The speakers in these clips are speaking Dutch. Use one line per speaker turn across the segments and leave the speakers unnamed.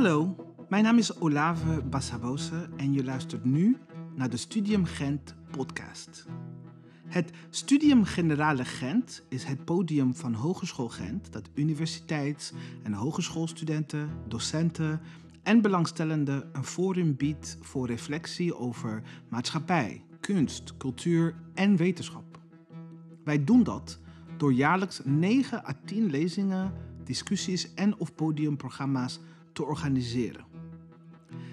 Hallo, mijn naam is Olave Bassabose en je luistert nu naar de Studium Gent podcast. Het Studium Generale Gent is het podium van Hogeschool Gent dat universiteits- en hogeschoolstudenten, docenten en belangstellenden een forum biedt voor reflectie over maatschappij, kunst, cultuur en wetenschap. Wij doen dat door jaarlijks 9 à 10 lezingen, discussies en of podiumprogramma's te organiseren.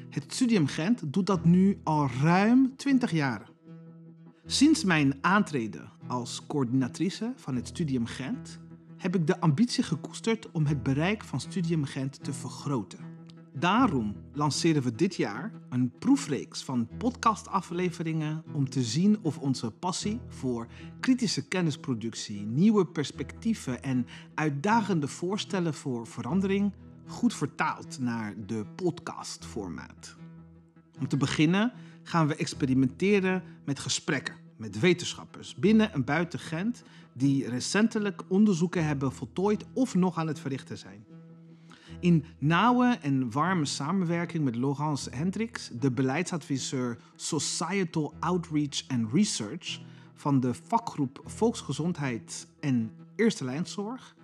Het Studium Gent doet dat nu al ruim 20 jaar. Sinds mijn aantreden als coördinatrice van het Studium Gent heb ik de ambitie gekoesterd om het bereik van Studium Gent te vergroten. Daarom lanceren we dit jaar een proefreeks van podcastafleveringen om te zien of onze passie voor kritische kennisproductie, nieuwe perspectieven en uitdagende voorstellen voor verandering goed vertaalt naar de podcastformaat. Om te beginnen gaan we experimenteren met gesprekken met wetenschappers binnen en buiten Gent die recentelijk onderzoeken hebben voltooid of nog aan het verrichten zijn. In nauwe en warme samenwerking met Laurence Hendricks, de beleidsadviseur Societal Outreach and Research van de vakgroep Volksgezondheid en Eerste Lijnzorg,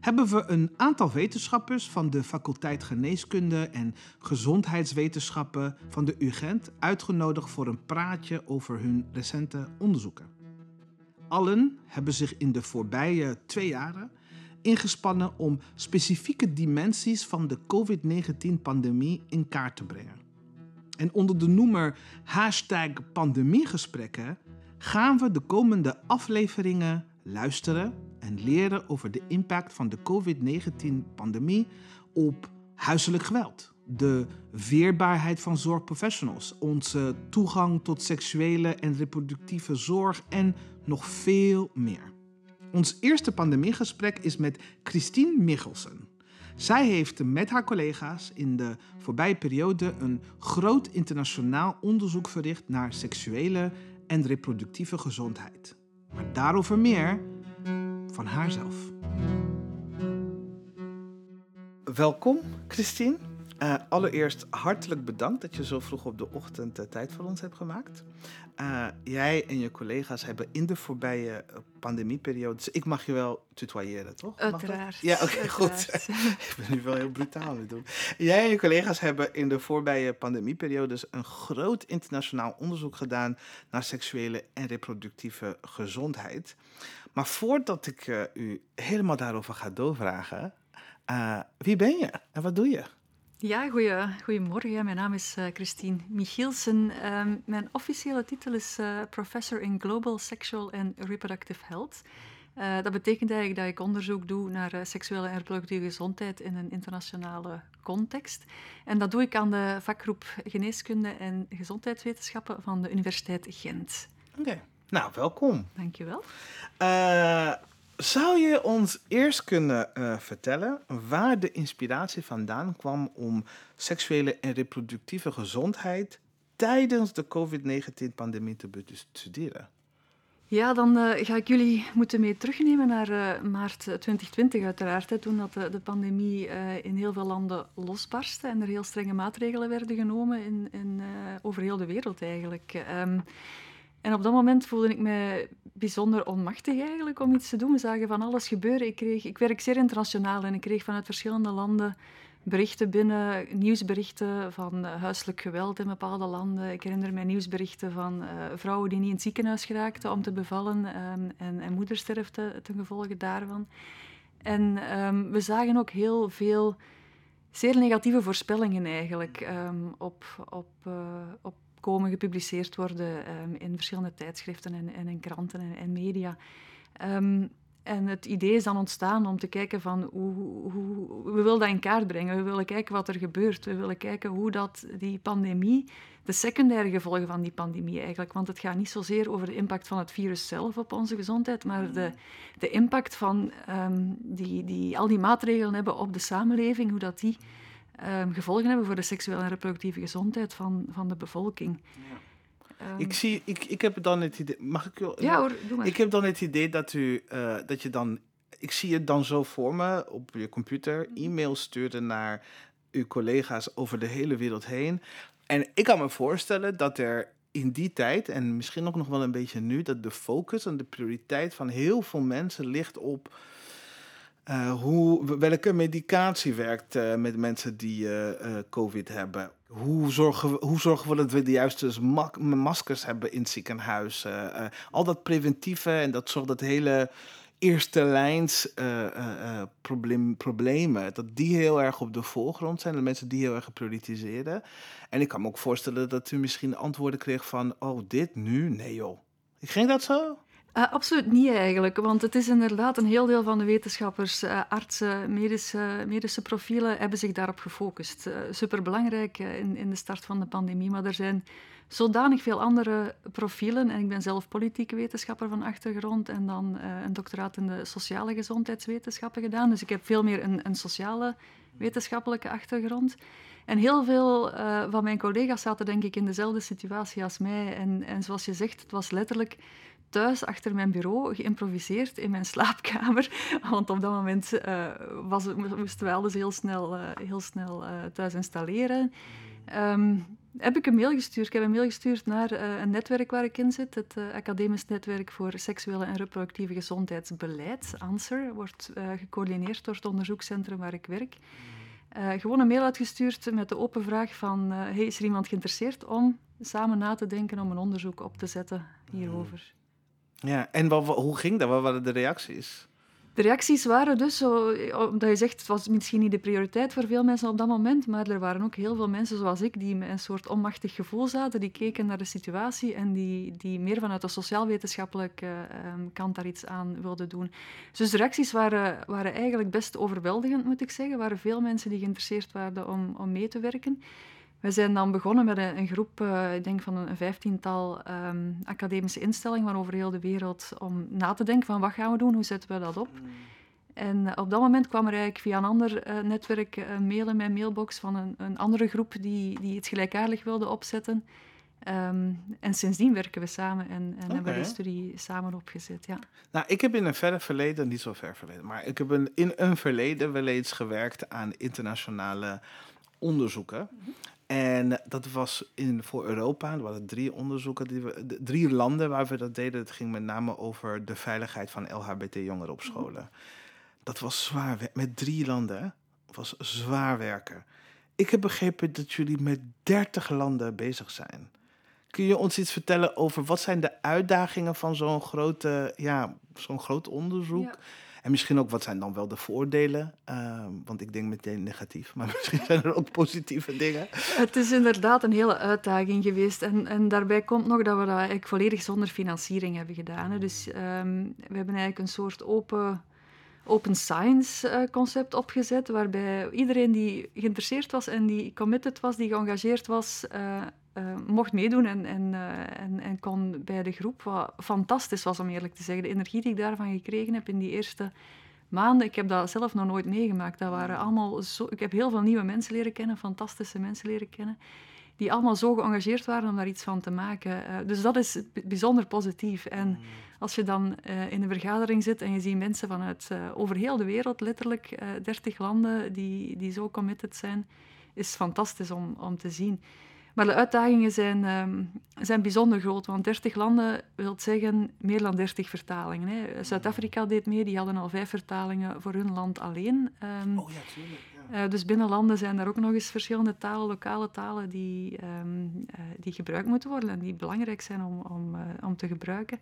hebben we een aantal wetenschappers van de faculteit Geneeskunde en Gezondheidswetenschappen van de UGent uitgenodigd voor een praatje over hun recente onderzoeken. Allen hebben zich in de voorbije twee jaren ingespannen om specifieke dimensies van de COVID-19-pandemie in kaart te brengen. En onder de noemer hashtag pandemiegesprekken gaan we de komende afleveringen luisteren en leren over de impact van de COVID-19-pandemie op huiselijk geweld, de weerbaarheid van zorgprofessionals, onze toegang tot seksuele en reproductieve zorg en nog veel meer. Ons eerste pandemiegesprek is met Christine Michelsen. Zij heeft met haar collega's in de voorbije periode een groot internationaal onderzoek verricht naar seksuele en reproductieve gezondheid. Maar daarover meer van haarzelf. Welkom, Christine. Uh, allereerst hartelijk bedankt dat je zo vroeg op de ochtend uh, tijd voor ons hebt gemaakt. Uh, jij en je collega's hebben in de voorbije pandemieperiode, dus ik mag je wel tutoyeren, toch?
Uiteraard.
Ja, oké, okay, goed. ik ben nu wel heel brutaal aan het doen. Jij en je collega's hebben in de voorbije pandemieperiodes een groot internationaal onderzoek gedaan naar seksuele en reproductieve gezondheid. Maar voordat ik u helemaal daarover ga doorvragen, wie ben je en wat doe je?
Ja, goeie, goedemorgen. Mijn naam is uh, Christine Michielsen. Uh, mijn officiële titel is Professor in Global Sexual and Reproductive Health. Dat betekent eigenlijk dat ik onderzoek doe naar seksuele en reproductieve gezondheid in een internationale context. En dat doe ik aan de vakgroep Geneeskunde en Gezondheidswetenschappen van de Universiteit Gent.
Oké, nou welkom.
Dankjewel.
Zou je ons eerst kunnen uh, vertellen waar de inspiratie vandaan kwam om seksuele en reproductieve gezondheid tijdens de COVID-19-pandemie te bestuderen?
Ja, dan uh, ga ik jullie moeten mee terugnemen naar uh, maart 2020 uiteraard. Hè, toen dat de, de pandemie in heel veel landen losbarstte en er heel strenge maatregelen werden genomen in, in, over heel de wereld eigenlijk. Um, en op dat moment voelde ik me bijzonder onmachtig eigenlijk om iets te doen. We zagen van alles gebeuren. Ik, kreeg, ik werk zeer internationaal en ik kreeg vanuit verschillende landen berichten binnen, nieuwsberichten van huiselijk geweld in bepaalde landen. Ik herinner mij nieuwsberichten van uh, vrouwen die niet in het ziekenhuis geraakten om te bevallen um, en, en moedersterfte ten gevolge daarvan. En um, we zagen ook heel veel zeer negatieve voorspellingen eigenlijk um, op, op, uh, op komen gepubliceerd worden um, in verschillende tijdschriften en, en in kranten en, en media. Um, en het idee is dan ontstaan om te kijken van hoe, hoe, we willen dat in kaart brengen. We willen kijken wat er gebeurt. We willen kijken hoe dat die pandemie, de secundaire gevolgen van die pandemie eigenlijk, want het gaat niet zozeer over de impact van het virus zelf op onze gezondheid, maar de, de impact van um, die, die al die maatregelen hebben op de samenleving, hoe dat die um, gevolgen hebben voor de seksuele en reproductieve gezondheid van, van de bevolking.
Ja. Um, ik, zie, ik, ik heb dan het idee. Mag ik u?
Ja hoor, doe maar.
Ik heb dan het idee dat u uh, dat je dan. Ik zie het dan zo voor me op je computer. E-mails sturen naar uw collega's over de hele wereld heen. En ik kan me voorstellen dat er in die tijd, en misschien ook nog wel een beetje nu, dat de focus en de prioriteit van heel veel mensen ligt op uh, hoe, welke medicatie werkt uh, met mensen die uh, COVID hebben. Hoe zorgen, we, hoe zorgen we dat we de juiste maskers hebben in het al dat preventieve en dat zorgt dat hele eerste lijns problemen, dat die heel erg op de voorgrond zijn. De mensen die heel erg geprioritiseren. En ik kan me ook voorstellen dat u misschien antwoorden kreeg van, oh dit nu? Nee joh. Ging dat zo?
Uh, absoluut niet eigenlijk, want het is inderdaad een heel deel van de wetenschappers, uh, artsen, medische, medische profielen hebben zich daarop gefocust. Uh, superbelangrijk in, in de start van de pandemie, maar er zijn zodanig veel andere profielen. En ik ben zelf politieke wetenschapper van achtergrond en dan een doctoraat in de sociale gezondheidswetenschappen gedaan. Dus ik heb veel meer een, een sociale wetenschappelijke achtergrond. En heel veel van mijn collega's zaten denk ik in dezelfde situatie als mij. En, en zoals je zegt, het was letterlijk thuis achter mijn bureau geïmproviseerd in mijn slaapkamer. Want op dat moment uh, was, moesten we alles heel snel, uh, heel snel uh, thuis installeren. Um, heb ik een mail gestuurd. Ik heb een mail gestuurd naar een netwerk waar ik in zit. Het Academisch Netwerk voor Seksuele en Reproductieve Gezondheidsbeleid, ANSWER, wordt gecoördineerd door het onderzoekscentrum waar ik werk. gewoon een mail uitgestuurd met de open vraag van... hey, is er iemand geïnteresseerd om samen na te denken om een onderzoek op te zetten hierover?
Ja, en wat, hoe ging dat? Wat waren de reacties?
De reacties waren dus, zo, omdat je zegt, het was misschien niet de prioriteit voor veel mensen op dat moment, maar er waren ook heel veel mensen zoals ik die met een soort onmachtig gevoel zaten, die keken naar de situatie en die, die meer vanuit de sociaal-wetenschappelijke um, kant daar iets aan wilden doen. Dus de reacties waren, waren eigenlijk best overweldigend, moet ik zeggen. Er waren veel mensen die geïnteresseerd waren om, om mee te werken. We zijn dan begonnen met een, een groep, uh, ik denk van een, vijftiental um, academische instellingen van over heel de wereld om na te denken van wat gaan we doen, hoe zetten we dat op. Mm. En op dat moment kwam er eigenlijk via een ander uh, netwerk een uh, mail in mijn mailbox van een, een andere groep die, die het gelijkaardig wilde opzetten. Um, en sindsdien werken we samen en, en okay. hebben we de studie samen opgezet. Ja.
Nou, ik heb in een verre verleden, niet zo ver verleden, maar ik heb een, in een verleden wel eens gewerkt aan internationale onderzoeken. Mm -hmm. En dat was in, voor Europa. Er waren drie onderzoeken, die we, drie landen waar we dat deden. Het ging met name over de veiligheid van LHBT-jongeren op scholen. Dat was zwaar, met drie landen. was zwaar werken. Ik heb begrepen dat jullie met 30 landen bezig zijn. Kun je ons iets vertellen over wat zijn de uitdagingen van zo'n grote, ja, zo'n groot onderzoek? Ja. En misschien ook wat zijn dan wel de voordelen? Uh, want ik denk meteen negatief, maar misschien zijn er ook positieve dingen.
Het is inderdaad een hele uitdaging geweest. En, en daarbij komt nog dat we dat eigenlijk volledig zonder financiering hebben gedaan. Hè. Dus um, we hebben eigenlijk een soort open open science uh, concept opgezet, waarbij iedereen die geïnteresseerd was en die committed was, die geëngageerd was, uh, uh, mocht meedoen en, en, en, en, kon bij de groep. Wat fantastisch was, om eerlijk te zeggen. De energie die ik daarvan gekregen heb in die eerste maanden, ik heb dat zelf nog nooit meegemaakt. Dat waren allemaal zo, ik heb heel veel nieuwe mensen leren kennen, fantastische mensen leren kennen die allemaal zo geëngageerd waren om daar iets van te maken. Uh, dus dat is bijzonder positief. En mm. als je dan uh, in een vergadering zit en je ziet mensen vanuit uh, over heel de wereld, letterlijk 30 landen, die, die zo committed zijn, is fantastisch om, om te zien. Maar de uitdagingen zijn, um, zijn bijzonder groot, want 30 landen wil zeggen meer dan 30 vertalingen. Zuid-Afrika deed mee, die hadden al vijf vertalingen voor hun land alleen.
Um, oh ja, tuurlijk.
Uh, dus binnen landen zijn er ook nog eens verschillende talen, lokale talen, die, um, uh, die gebruikt moeten worden en die belangrijk zijn om, om, uh, om te gebruiken.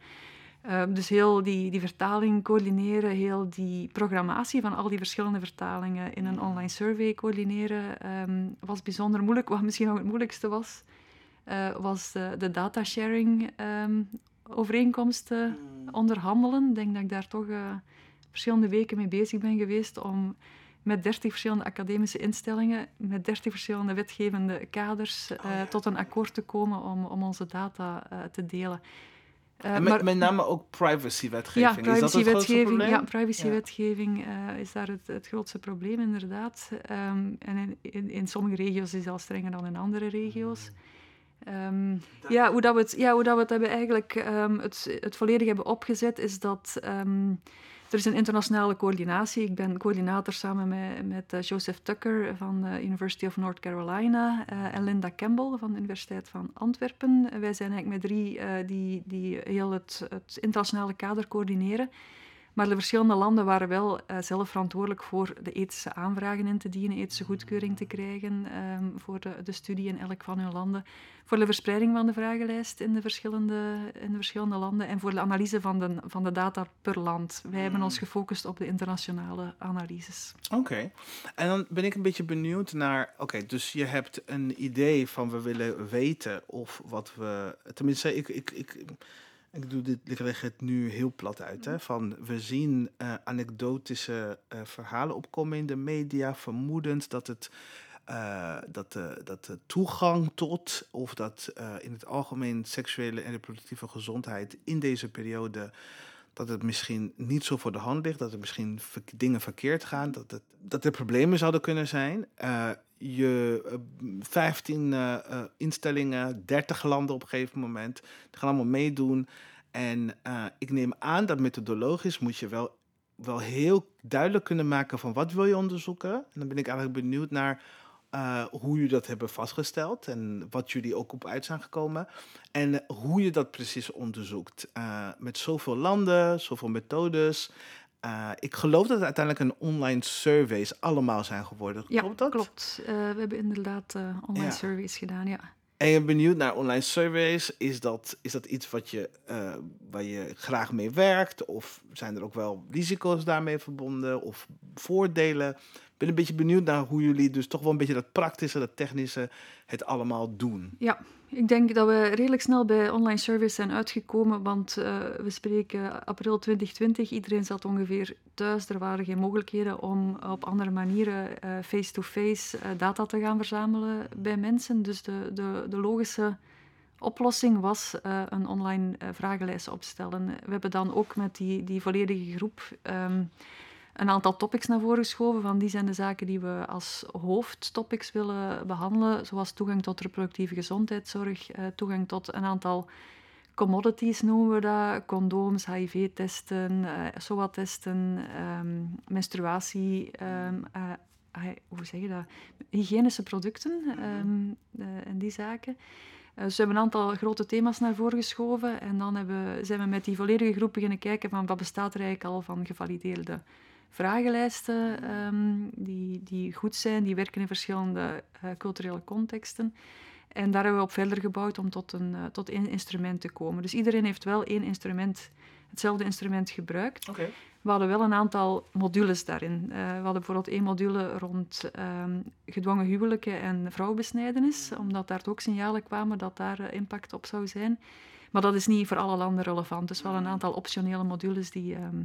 Dus heel die, die vertaling coördineren, heel die programmatie van al die verschillende vertalingen in een online survey coördineren, um, was bijzonder moeilijk. Wat misschien nog het moeilijkste was, was de, de datasharing um, overeenkomsten mm. onderhandelen. Ik denk dat ik daar toch verschillende weken mee bezig ben geweest om met 30 verschillende academische instellingen, met 30 verschillende wetgevende kaders, uh, oh, ja. tot een akkoord te komen om, om onze data te delen.
Uh, met, maar, met name ook privacywetgeving.
Ja, privacywetgeving ja, privacywetgeving ja. is daar het, het grootste probleem, inderdaad. Um, en in, in, in, sommige regio's is al strenger dan in andere regio's. Um, ja, hoe dat we het, ja, hoe dat we het hebben eigenlijk um, het, het volledig hebben opgezet, is dat Er is een internationale coördinatie. Ik ben coördinator samen met, met Joseph Tucker van de University of North Carolina en Linda Campbell van de Universiteit van Antwerpen. Wij zijn eigenlijk met drie die, die heel het, het internationale kader coördineren. Maar de verschillende landen waren wel uh, zelf verantwoordelijk voor de ethische aanvragen in te dienen, ethische goedkeuring te krijgen um, voor de, de, studie in elk van hun landen, voor de verspreiding van de vragenlijst in de verschillende, in de verschillende landen en voor de analyse van de, van de data per land. Wij hebben ons hmm. gefocust op de internationale analyses.
Oké, en dan ben ik een beetje benieuwd naar, oké, dus je hebt een idee van we willen weten of wat we, tenminste, ik, ik, ik ik doe dit, ik leg het nu heel plat uit. Hè, van we zien uh, anekdotische uh, verhalen opkomen in de media, vermoedend dat het. Uh, dat, de, dat de toegang tot, of dat in het algemeen seksuele en reproductieve gezondheid in deze periode, dat het misschien niet zo voor de hand ligt, dat er misschien dingen verkeerd gaan, dat, het, dat er problemen zouden kunnen zijn. je 15 instellingen, 30 landen op een gegeven moment, die gaan allemaal meedoen. En uh, ik neem aan dat methodologisch moet je wel, wel heel duidelijk kunnen maken van wat wil je onderzoeken. En dan ben ik eigenlijk benieuwd naar uh, hoe jullie dat hebben vastgesteld en wat jullie ook op uit zijn gekomen. En hoe je dat precies onderzoekt. Uh, met zoveel landen, zoveel methodes. ik geloof dat het uiteindelijk een online surveys allemaal zijn geworden.
Ja, klopt dat? klopt. we hebben inderdaad online surveys gedaan, ja.
En je benieuwd naar online surveys. Is dat, is dat iets wat je, uh, waar je graag mee werkt? Of zijn er ook wel risico's daarmee verbonden? Of voordelen? Ben een beetje benieuwd naar hoe jullie dus toch wel een beetje dat praktische, dat technische, het allemaal doen.
Ja, ik denk dat we redelijk snel bij online service zijn uitgekomen, want uh, we spreken april 2020. Iedereen zat ongeveer thuis. Er waren geen mogelijkheden om op andere manieren uh, face-to-face uh, data te gaan verzamelen bij mensen. Dus de, de, de logische oplossing was een online vragenlijst opstellen. We hebben dan ook met die, die volledige groep. Um, een aantal topics naar voren geschoven. Van die zijn de zaken die we als hoofdtopics willen behandelen, zoals toegang tot reproductieve gezondheidszorg, eh, toegang tot een aantal commodities noemen we dat, condooms, HIV-testen, eh, SOA-testen, ehm, menstruatie, um, hoe zeg je dat, hygiënische producten um, en die zaken. dus we hebben een aantal grote thema's naar voren geschoven en dan hebben, zijn we met die volledige groep beginnen kijken van wat bestaat er eigenlijk al van gevalideerde vragenlijsten ehm, die, die goed zijn, die werken in verschillende uh, culturele contexten. En daar hebben we op verder gebouwd om tot, een, uh, tot één instrument te komen. Dus iedereen heeft wel één instrument, hetzelfde instrument gebruikt. Okay. We hadden wel een aantal modules daarin. Uh, we hadden bijvoorbeeld één module rond um, gedwongen huwelijken en vrouwenbesnijdenis, omdat daar ook signalen kwamen dat daar impact op zou zijn. Maar dat is niet voor alle landen relevant. Dus wel een aantal optionele modules die, um, Ehm,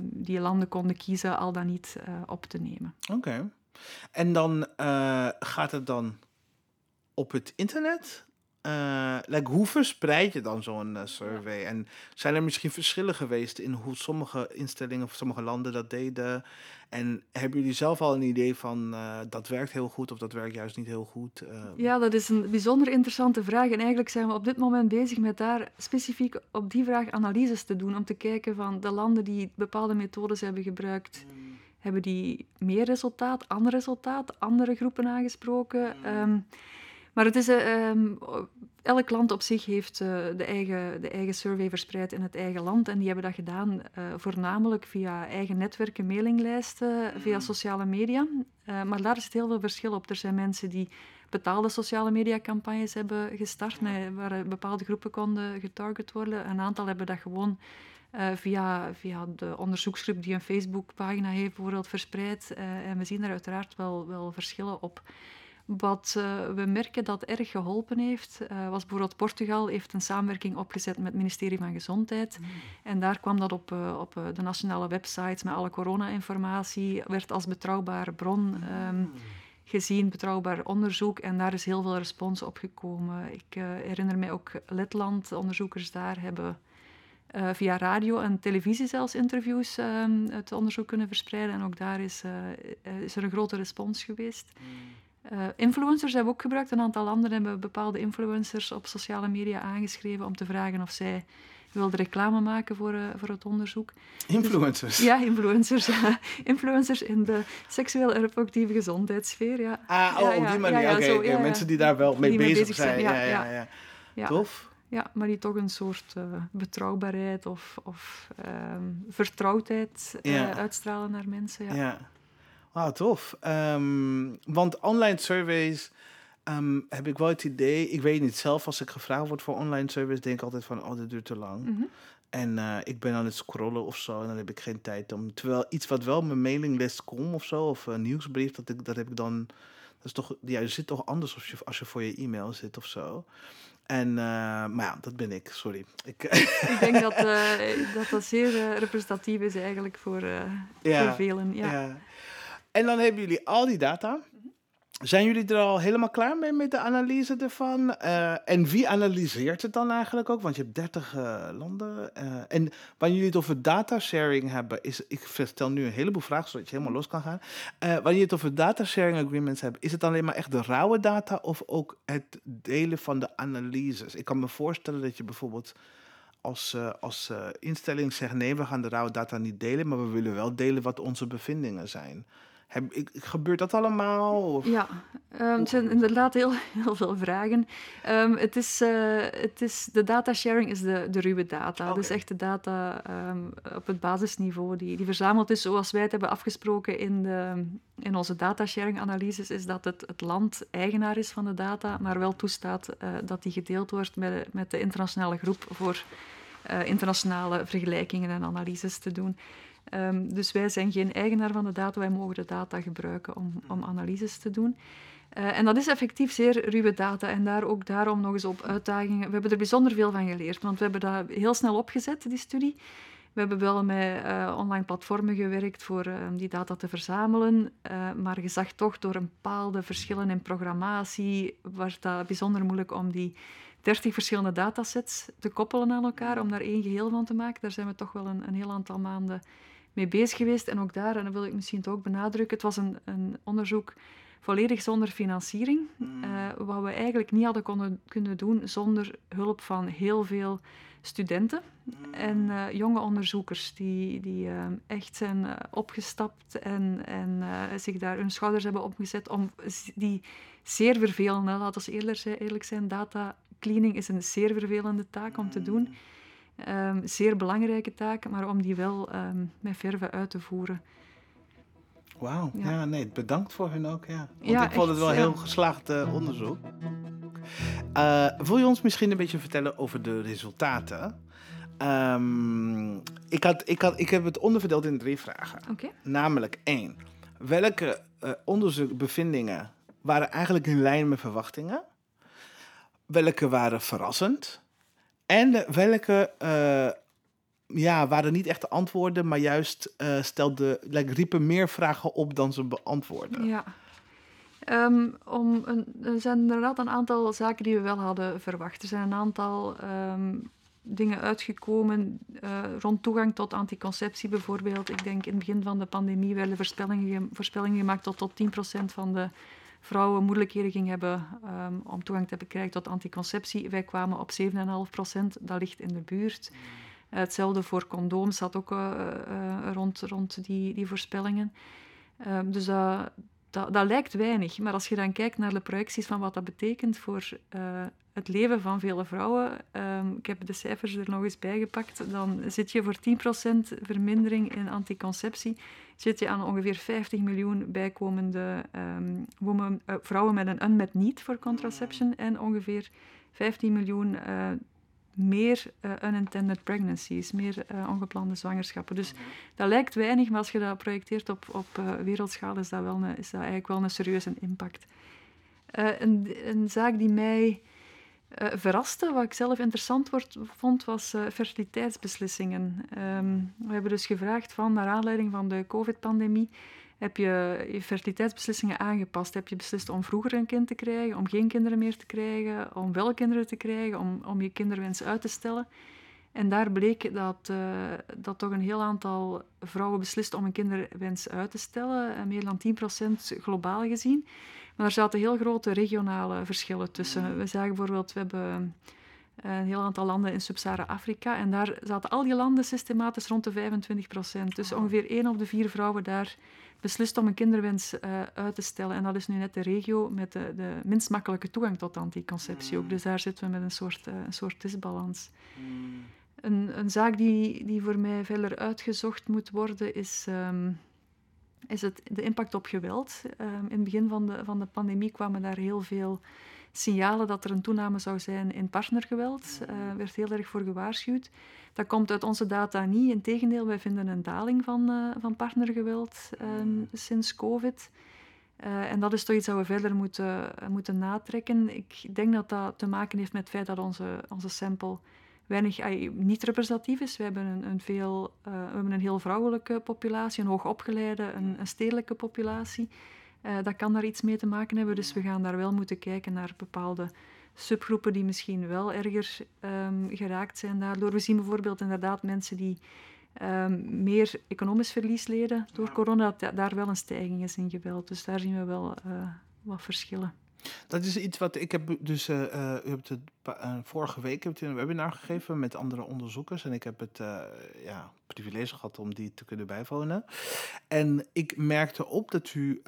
die landen konden kiezen al dan niet uh, op te nemen.
Oké. En dan uh, gaat het dan op het internet? Uh, like, hoe verspreid je dan zo'n survey? En zijn er misschien verschillen geweest in hoe sommige instellingen of sommige landen dat deden? En hebben jullie zelf al een idee van uh, dat werkt heel goed of dat werkt juist niet heel goed?
Uh... Ja, dat is een bijzonder interessante vraag. En eigenlijk zijn we op dit moment bezig met daar specifiek op die vraag analyses te doen. Om te kijken van de landen die bepaalde methodes hebben gebruikt, mm. hebben die meer resultaat, ander resultaat, andere groepen aangesproken? Mm. Um, maar het is, um, elk land op zich heeft uh, de, eigen, de eigen survey verspreid in het eigen land. En die hebben dat gedaan uh, voornamelijk via eigen netwerken, mailinglijsten, via mm. sociale media. Uh, maar daar zit heel veel verschil op. Er zijn mensen die betaalde sociale mediacampagnes hebben gestart, waar bepaalde groepen konden getarget worden. Een aantal hebben dat gewoon via, via de onderzoeksgroep die een Facebookpagina heeft bijvoorbeeld verspreid. en we zien daar uiteraard wel, wel verschillen op. Wat uh, we merken dat erg geholpen heeft, uh, was bijvoorbeeld Portugal heeft een samenwerking opgezet met het ministerie van Gezondheid. Mm. En daar kwam dat op, uh, op de nationale websites met alle corona-informatie, werd als betrouwbare bron um, gezien, betrouwbaar onderzoek. En daar is heel veel respons op gekomen. Ik herinner mij ook Letland, onderzoekers daar hebben via radio en televisie zelfs interviews um, het onderzoek kunnen verspreiden. En ook daar is, is er een grote respons geweest. Mm. Uh, influencers hebben we ook gebruikt. Een aantal landen hebben bepaalde influencers op sociale media aangeschreven om te vragen of zij wilde reclame maken voor, voor het onderzoek.
Influencers?
ja, influencers. influencers in de seksueel en reproductieve gezondheidssfeer, ja.
Ah, oh, op die manier. Oké, mensen die daar wel mee bezig, zijn. Ja, ja, ja. Tof.
Ja, maar die toch een soort uh, betrouwbaarheid of, of uh, vertrouwdheid uh, uitstralen naar mensen. Ja, ja.
Wauw, tof. Um, want online surveys um, heb ik wel het idee, ik weet niet zelf, als ik gevraagd word voor online surveys, denk ik altijd van, oh, dit duurt te lang. Mm -hmm. En uh, ik ben aan het scrollen of zo en dan heb ik geen tijd om. Terwijl iets wat wel mijn mailinglist komt of zo, of een nieuwsbrief, dat, ik, dat heb ik dan. Dat is toch, ja, je zit toch anders als je, als je voor je e-mail zit of zo. En, uh, maar ja, dat ben ik, sorry.
Ik, ik denk dat, uh, dat dat zeer uh, representatief is eigenlijk voor, ja, voor velen. Ja. ja.
En dan hebben jullie al die data. Zijn jullie er al helemaal klaar mee met de analyse ervan? en wie analyseert het dan eigenlijk ook? Want je hebt 30 landen. en wanneer jullie het over data sharing hebben, is, ik stel nu een heleboel vragen zodat je helemaal los kan gaan. wanneer je het over data sharing agreements hebt, is het alleen maar echt de rauwe data of ook het delen van de analyses? Ik kan me voorstellen dat je bijvoorbeeld als, als instelling zegt: nee, we gaan de rauwe data niet delen, maar we willen wel delen wat onze bevindingen zijn. Heb, gebeurt dat allemaal? Of?
Ja, um, het zijn inderdaad heel, heel veel vragen. Um, het is, uh, het is, de data sharing is de, de ruwe data. Okay. Dus echt de data um, op het basisniveau die, die verzameld is zoals wij het hebben afgesproken in, de, in onze data sharing analyses, is dat het, het land eigenaar is van de data, maar wel toestaat uh, dat die gedeeld wordt met, met de internationale groep voor uh, internationale vergelijkingen en analyses te doen. Um, dus wij zijn geen eigenaar van de data, wij mogen de data gebruiken om, om analyses te doen. Uh, en dat is effectief zeer ruwe data en daar ook daarom nog eens op uitdagingen. We hebben er bijzonder veel van geleerd, want we hebben dat heel snel opgezet, die studie. We hebben wel met uh, online platformen gewerkt voor uh, die data te verzamelen, maar je zag toch door een bepaalde verschillen in programmatie, werd dat bijzonder moeilijk om die 30 verschillende datasets te koppelen aan elkaar, om daar één geheel van te maken. Daar zijn we toch wel een, een heel aantal maanden mee bezig geweest. En ook daar, en dat wil ik misschien toch ook benadrukken, het was een, een onderzoek volledig zonder financiering. Uh, wat we eigenlijk niet hadden konden, kunnen doen zonder hulp van heel veel studenten en uh, jonge onderzoekers die, die uh, echt zijn opgestapt en, en zich daar hun schouders hebben opgezet om die zeer vervelende, laten we eerlijk, eerlijk zijn, data cleaning is een zeer vervelende taak om te doen. Um, zeer belangrijke taak, maar om die wel um, met verve uit te voeren.
Wauw, ja. ja. nee, bedankt voor hun ook. Ja. Want ja, ik vond het wel een heel geslaagd uh, onderzoek. Uh, wil je ons misschien een beetje vertellen over de resultaten? Um, ik, had, ik, had, ik heb het onderverdeeld in drie vragen.
Okay.
Namelijk één, welke uh, onderzoekbevindingen waren eigenlijk in lijn met verwachtingen? Welke waren verrassend? En welke uh, ja, waren niet echt antwoorden, maar juist uh, stelde, like, riepen meer vragen op dan ze beantwoorden.
Ja. Um, om een, er zijn inderdaad een aantal zaken die we wel hadden verwacht. Er zijn een aantal um, dingen uitgekomen uh, rond toegang tot anticonceptie bijvoorbeeld. Ik denk in het begin van de pandemie werden voorspellingen, voorspellingen gemaakt tot, tot 10% van de vrouwen moeilijkheden ging hebben um, om toegang te krijgen tot anticonceptie. Wij kwamen op 7,5 procent, dat ligt in de buurt. Uh, hetzelfde voor condooms zat ook uh, uh, rond, rond die, die voorspellingen. Ehm, dus dat, dat, lijkt weinig, maar als je dan kijkt naar de projecties van wat dat betekent voor het leven van vele vrouwen, um, ik heb de cijfers er nog eens bijgepakt, dan zit je voor 10% vermindering in anticonceptie, zit je aan ongeveer 50 miljoen bijkomende women, uh, vrouwen met een unmet need voor contraception en ongeveer 15 miljoen uh, meer uh, unintended pregnancies, meer ongeplande zwangerschappen. Dus dat lijkt weinig, maar als je dat projecteert op, op wereldschaal, is dat, wel een, is dat eigenlijk wel een serieuze impact. Een, een zaak die mij uh, verraste, wat ik zelf interessant vond, was uh, fertiliteitsbeslissingen. Um, we hebben dus gevraagd van, naar aanleiding van de COVID-pandemie, heb je je fertiliteitsbeslissingen aangepast? Heb je beslist om vroeger een kind te krijgen, om geen kinderen meer te krijgen, om wel kinderen te krijgen, om, om je kinderwens uit te stellen? En daar bleek dat, uh, dat toch een heel aantal vrouwen beslist om een kinderwens uit te stellen, meer dan 10% globaal gezien. Maar er zaten heel grote regionale verschillen tussen. We zagen bijvoorbeeld, we hebben een heel aantal landen in Sub-Sahara-Afrika. En daar zaten al die landen systematisch rond de 25 procent. Dus ongeveer één op de vier vrouwen daar beslist om een kinderwens uh, uit te stellen. En dat is nu net de regio met de, de minst makkelijke toegang tot anticonceptie ook. Mm. Dus daar zitten we met een soort, uh, een soort disbalans. Mm. Een, een, zaak die, die voor mij verder uitgezocht moet worden is, um, is het, de impact op geweld. Um, in het begin van de, van de pandemie kwamen daar heel veel signalen dat er een toename zou zijn in partnergeweld. Er uh, werd heel erg voor gewaarschuwd. Dat komt uit onze data niet. Integendeel, wij vinden een daling van, uh, van partnergeweld um, sinds COVID. Uh, en dat is toch iets dat we verder moeten, moeten natrekken. Ik denk dat dat te maken heeft met het feit dat onze, onze sample weinig, niet representatief is. We hebben een, een veel, uh, we hebben een heel vrouwelijke populatie, een hoogopgeleide, een, een stedelijke populatie. Uh, dat kan daar iets mee te maken hebben. Dus we gaan daar wel moeten kijken naar bepaalde subgroepen die misschien wel erger um, geraakt zijn daardoor. We zien bijvoorbeeld inderdaad mensen die um, meer economisch verlies leden door corona, dat daar wel een stijging is in geweld. Dus daar zien we wel uh, wat verschillen.
Dat is iets wat ik heb dus, uh, uh, u hebt het uh, vorige week heb het een webinar gegeven met andere onderzoekers en ik heb het ja, privilege gehad om die te kunnen bijwonen. En ik merkte op dat u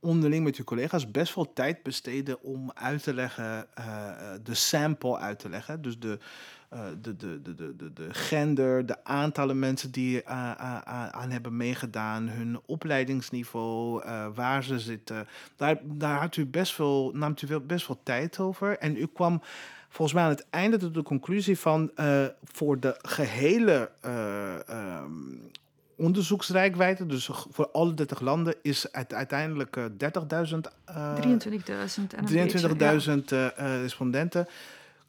onderling met uw collega's best wel tijd besteden om uit te leggen, de sample uit te leggen. Dus de, de, de, de, de, de gender, de aantallen mensen die uh, aan hebben meegedaan, hun opleidingsniveau, uh, waar ze zitten. Daar, daar had u best wel, naamt u best wel tijd over. En u kwam volgens mij aan het einde tot de conclusie van voor de gehele um, onderzoeksrijkwijde, dus voor alle 30 landen, is het uiteindelijk 30.000. 23.000 respondenten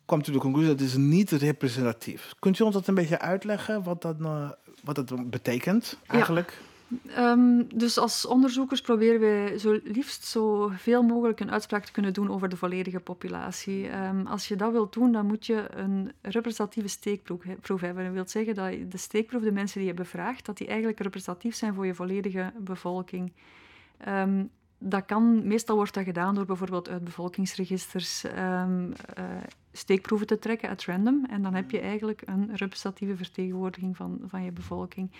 kwam tot de conclusie dat is niet representatief. Kunt u ons dat een beetje uitleggen, wat dat, uh, wat dat betekent eigenlijk?
Ja. Um, dus als onderzoekers proberen wij zo liefst zoveel mogelijk een uitspraak te kunnen doen over de volledige populatie. Um, als je dat wilt doen, dan moet je een representatieve steekproef hebben. Dat wil zeggen dat de steekproef, de mensen die je bevraagt, dat die eigenlijk representatief zijn voor je volledige bevolking. Um, dat kan, meestal wordt dat gedaan door bijvoorbeeld uit bevolkingsregisters um, uh, steekproeven te trekken at random. En dan heb je eigenlijk een representatieve vertegenwoordiging van, van je bevolking.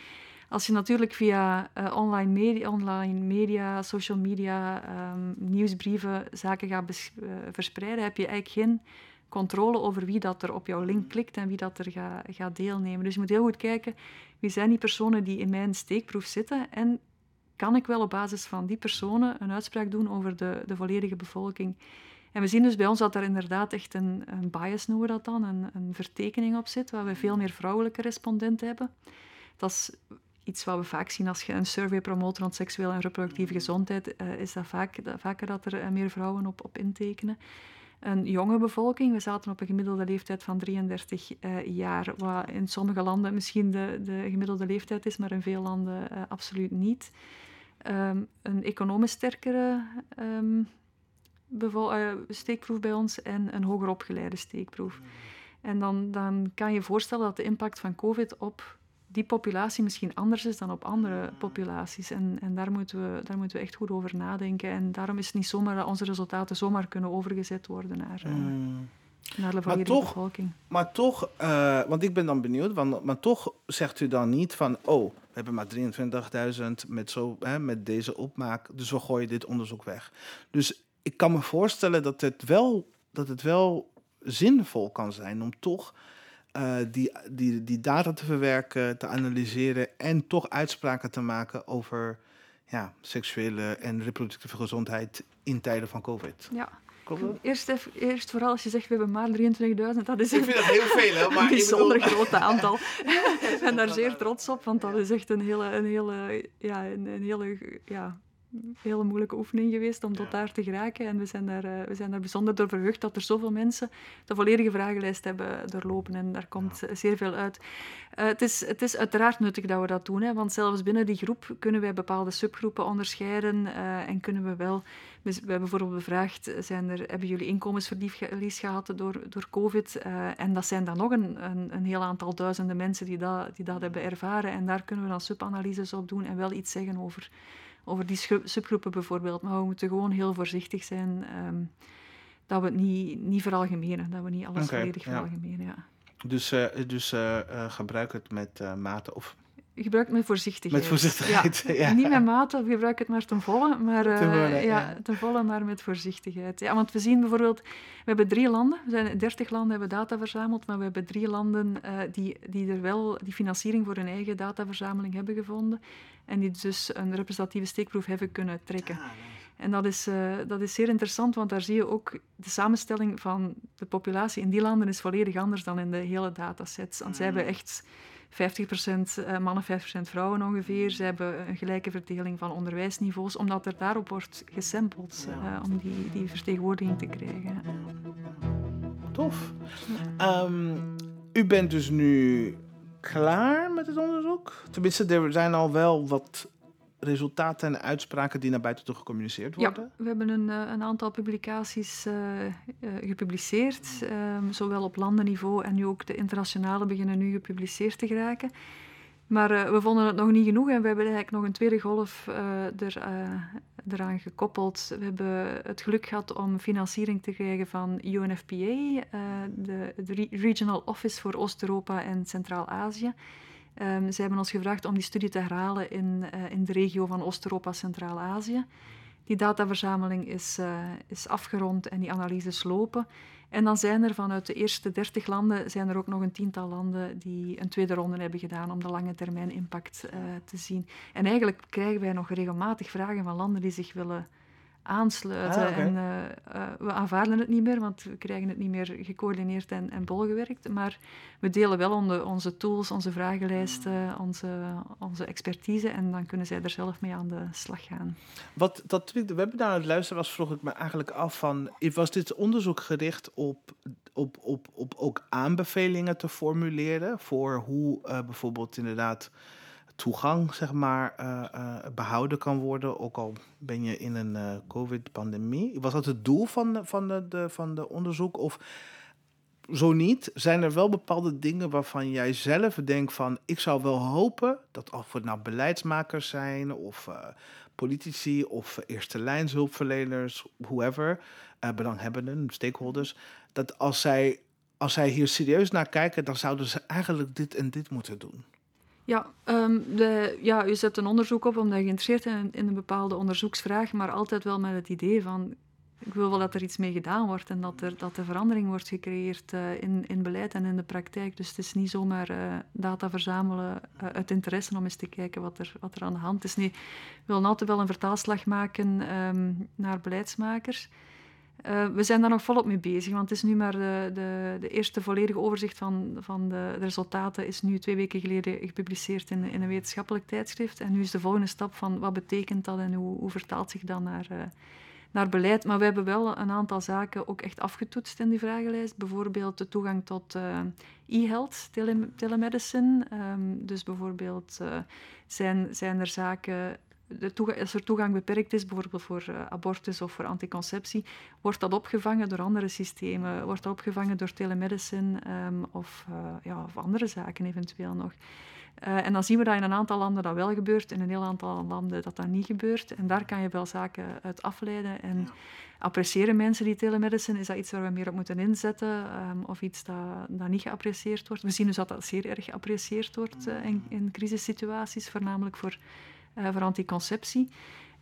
Als je natuurlijk via uh, online, media, online media, social media, um, nieuwsbrieven zaken gaat uh, verspreiden, heb je eigenlijk geen controle over wie dat er op jouw link klikt en wie dat er gaat ga deelnemen. Dus je moet heel goed kijken wie zijn die personen die in mijn steekproef zitten en kan ik wel op basis van die personen een uitspraak doen over de, de volledige bevolking. En we zien dus bij ons dat er inderdaad echt een, een bias, noemen we dat dan, een, een vertekening op zit, waar we veel meer vrouwelijke respondenten hebben. Dat is iets wat we vaak zien als je een survey promoot rond seksuele en reproductieve gezondheid, uh, is dat, vaak, dat vaker dat er uh, meer vrouwen op, op intekenen. Een jonge bevolking, we zaten op een gemiddelde leeftijd van 33 uh, eh, jaar, wat in sommige landen misschien de, de gemiddelde leeftijd is, maar in veel landen absoluut niet. Um, een economisch sterkere um, uh, steekproef bij ons en een hoger opgeleide steekproef. En dan, dan kan je voorstellen dat de impact van COVID op die populatie misschien anders is dan op andere populaties. En, en daar, moeten we, daar moeten we echt goed over nadenken. En daarom is het niet zomaar dat onze resultaten zomaar kunnen overgezet worden naar, uh, naar de maar toch, bevolking.
Maar toch, uh, want ik ben dan benieuwd, want, maar toch zegt u dan niet van, oh, hebben maar 23.000 met, zo, hè, met deze opmaak, dus we gooien dit onderzoek weg. Dus ik kan me voorstellen dat het wel, dat het wel zinvol kan zijn om toch uh, die, die, die data te verwerken, te analyseren en toch uitspraken te maken over ja, seksuele en reproductieve gezondheid in tijden van COVID.
Ja. Eerst, even, eerst vooral als je zegt we hebben maar 23.000, dat is
ik vind dat heel veel, maar
een bijzonder groot aantal. ik ben daar zeer trots op, want dat is echt een hele, een hele, ja, een, een hele ja, hele moeilijke oefening geweest om tot daar te geraken. En we zijn daar, uh, we zijn daar bijzonder door verheugd dat er zoveel mensen de volledige vragenlijst hebben doorlopen. En daar komt zeer veel uit. Uh, het, is, het is uiteraard nuttig dat we dat doen, hè, want zelfs binnen die groep kunnen wij bepaalde subgroepen onderscheiden uh, en kunnen we wel... We, we hebben bijvoorbeeld bevraagd, zijn er, hebben jullie inkomensverlies gehad door, door COVID? en dat zijn dan nog een, een, een, heel aantal duizenden mensen die dat, die dat hebben ervaren. En daar kunnen we dan subanalyses op doen en wel iets zeggen over over die subgroepen bijvoorbeeld. Maar we moeten gewoon heel voorzichtig zijn. Um, dat we het niet, niet veralgemenen, dat we niet alles volledig
ja.
veralgemenen. Ja.
Dus, eh, dus eh, eh, gebruik het met mate of
Gebruik het met voorzichtigheid.
met voorzichtigheid.
Ja.
Ja.
Niet met mate, gebruik het maar ten volle, maar, eh,
Ten volle,
ja,
ja.
ten volle, maar met voorzichtigheid. Ja, want we zien bijvoorbeeld, we hebben drie landen, we zijn 30 landen hebben data verzameld, maar we hebben drie landen eh, die, die er wel die financiering voor hun eigen dataverzameling hebben gevonden en die dus een representatieve steekproef hebben kunnen trekken.
Ah,
En dat is, eh, dat is zeer interessant, want daar zie je ook de samenstelling van de populatie in die landen is volledig anders dan in de hele datasets. Want zij hebben echt 50% eh, mannen, 50% vrouwen ongeveer. Ze hebben een gelijke verdeling van onderwijsniveaus, omdat er daarop wordt gesampled eh, om die, die vertegenwoordiging te krijgen.
Tof. Ehm, u bent dus nu klaar met het onderzoek? Tenminste, er zijn al wel wat resultaten en uitspraken die naar buiten toe gecommuniceerd
Ja,
worden.
we hebben een, eh, een aantal publicaties eh, eh, gepubliceerd, ehm, zowel op landenniveau en nu ook de internationale beginnen nu gepubliceerd te geraken. Maar we vonden het nog niet genoeg en we hebben eigenlijk nog een tweede golf er, eraan gekoppeld. We hebben het geluk gehad om financiering te krijgen van UNFPA, de, de Re- Regional Office voor Oost-Europa en Centraal-Azië. Ehm, ze hebben ons gevraagd om die studie te herhalen in, eh, in de regio van Oost-Europa, Centraal-Azië. Die dataverzameling is, eh, is afgerond en die analyses lopen. En dan zijn er vanuit de eerste 30 landen zijn er ook nog een tiental landen die een tweede ronde hebben gedaan om de lange termijn impact eh, te zien. En eigenlijk krijgen wij nog regelmatig vragen van landen die zich willen aansluiten.
Ah.
En eh, eh, we aanvaarden het niet meer, want we krijgen het niet meer gecoördineerd en, en bolgewerkt. Maar we delen wel onze, onze tools, onze vragenlijsten, onze, onze expertise. En dan kunnen zij er zelf mee aan de slag gaan.
Wat dat we webinar aan het luisteren was, vroeg ik me eigenlijk af van... Was dit onderzoek gericht op, op, op, op ook aanbevelingen te formuleren... voor hoe eh, bijvoorbeeld inderdaad toegang, zeg maar, eh, eh, behouden kan worden... ook al ben je in een eh, covid-pandemie? Was dat het doel van, de, van, de, de, van de onderzoek? Of zo niet, zijn er wel bepaalde dingen waarvan jij zelf denkt van... ik zou wel hopen dat of het nou beleidsmakers zijn of... politici of eerste lijnshulpverleners, whoever, belanghebbenden, stakeholders, dat als zij, als zij hier serieus naar kijken, dan zouden ze eigenlijk dit en dit moeten doen.
Ja, ehm, de, ja, u zet een onderzoek op omdat je geïnteresseerd bent in, in een bepaalde onderzoeksvraag, maar altijd wel met het idee van ik wil wel dat er iets mee gedaan wordt en dat er, dat er verandering wordt gecreëerd eh, in, in beleid en in de praktijk. Dus het is niet zomaar eh, data verzamelen eh, uit interesse om eens te kijken wat er, wat er aan de hand is. Nee, we willen altijd wel een vertaalslag maken ehm, naar beleidsmakers. Eh, we zijn daar nog volop mee bezig, want het is nu maar de, de, de eerste volledige overzicht van, van de, de resultaten is nu twee weken geleden gepubliceerd in, in een wetenschappelijk tijdschrift. En nu is de volgende stap van wat betekent dat en hoe, hoe vertaalt zich dat naar, eh, naar beleid. Maar we hebben wel een aantal zaken ook echt afgetoetst in die vragenlijst. Bijvoorbeeld de toegang tot eh, e-health, tele telemedicine. Ehm, dus bijvoorbeeld zijn, zijn er zaken de toegang, als er toegang beperkt is, bijvoorbeeld voor uh, abortus of voor anticonceptie, wordt dat opgevangen door andere systemen? Wordt dat opgevangen door telemedicine um, of, uh, ja, of andere zaken eventueel nog? Uh, en dan zien we dat in een aantal landen dat wel gebeurt, in een heel aantal landen dat dat niet gebeurt. En daar kan je wel zaken uit afleiden. En ja. appreciëren mensen die telemedicine? Is dat iets waar we meer op moeten inzetten? Um, of iets dat, dat niet geapprecieerd wordt? We zien dus dat dat zeer erg geapprecieerd wordt in, in crisissituaties, voornamelijk voor voor anticonceptie.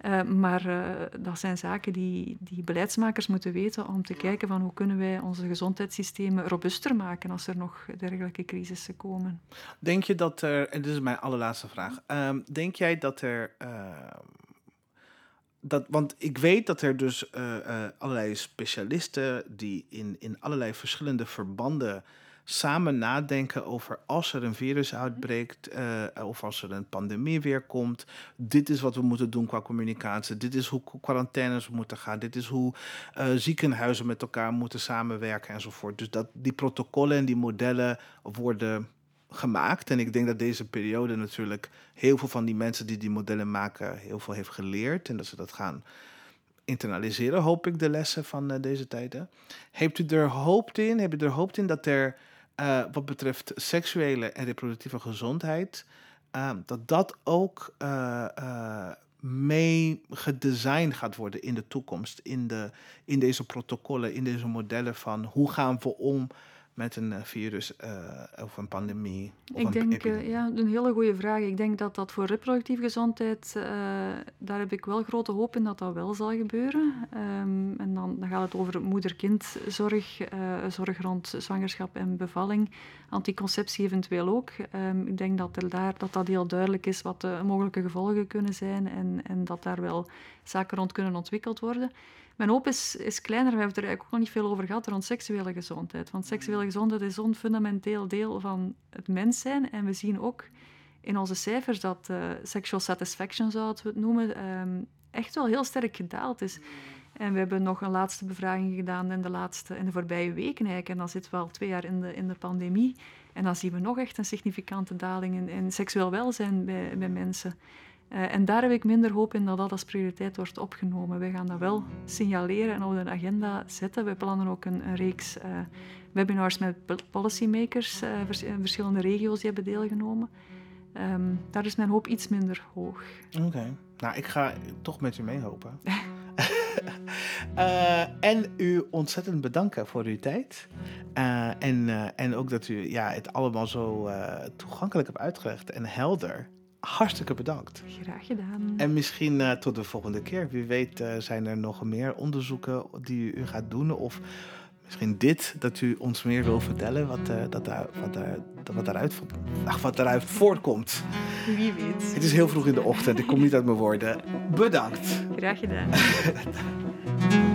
Uh, maar uh, dat zijn zaken die, die beleidsmakers moeten weten om te kijken van hoe kunnen wij onze gezondheidssystemen robuuster maken als er nog dergelijke crisissen komen.
Denk je dat er, en dit is mijn allerlaatste vraag, um, denk jij dat er, dat, want ik weet dat er dus allerlei specialisten die in, in allerlei verschillende verbanden samen nadenken over als er een virus uitbreekt uh, of als er een pandemie weer komt. Dit is wat we moeten doen qua communicatie. Dit is hoe quarantaines moeten gaan. Dit is hoe uh, ziekenhuizen met elkaar moeten samenwerken enzovoort. Dus dat die protocollen en die modellen worden gemaakt. En ik denk dat deze periode natuurlijk heel veel van die mensen die die modellen maken heel veel heeft geleerd en dat ze dat gaan internaliseren, hoop ik, de lessen van uh, deze tijden. Heeft u er hoop in? Heb je er hoop in dat er uh, wat betreft seksuele en reproductieve gezondheid, uh, dat dat ook uh, mee gedesigned gaat worden in de toekomst. In, de, in deze protocollen, in deze modellen van hoe gaan we om met een eh, virus uh, of een pandemie? Of
ik
een
denk, uh, ja, een hele goede vraag. Ik denk dat dat voor reproductieve gezondheid, uh, daar heb ik wel grote hoop in dat dat wel zal gebeuren. Um, en dan, dan gaat het over moeder-kindzorg, zorg rond zwangerschap en bevalling, anticonceptie eventueel ook. Um, ik denk dat, er daar, dat dat heel duidelijk is wat de mogelijke gevolgen kunnen zijn en, en dat daar wel zaken rond kunnen ontwikkeld worden. Mijn hoop is, is kleiner, we hebben het er eigenlijk ook nog niet veel over gehad, rond seksuele gezondheid. Want seksuele gezondheid is zo'n fundamenteel deel van het mens zijn. En we zien ook in onze cijfers dat uh, sexual satisfaction, zouden we het noemen, um, echt wel heel sterk gedaald is. En we hebben nog een laatste bevraging gedaan in de, laatste, in de voorbije weken eigenlijk. En dan zitten we al twee jaar in de, in de pandemie. En dan zien we nog echt een significante daling in, in seksueel welzijn bij, bij mensen. Uh, en daar heb ik minder hoop in dat dat als prioriteit wordt opgenomen. Wij gaan dat wel signaleren en op de agenda zetten. We plannen ook een, een reeks uh, webinars met policymakers, uh, vers verschillende regio's die hebben deelgenomen. Um, daar is mijn hoop iets minder hoog.
Oké, okay. nou ik ga toch met u meehopen. en u ontzettend bedanken voor uw tijd. en, en ook dat u ja, het allemaal zo toegankelijk hebt uitgelegd en helder hartstikke bedankt.
Graag gedaan.
En misschien uh, tot de volgende keer. Wie weet uh, zijn er nog meer onderzoeken die u gaat doen. Of misschien dit, dat u ons meer wil vertellen. Wat, uh, dat daar, wat, daar, wat, daaruit, ach, wat daaruit voortkomt.
Wie weet.
Het is heel vroeg in de ochtend. Ik kom niet uit mijn woorden. Bedankt.
Graag gedaan.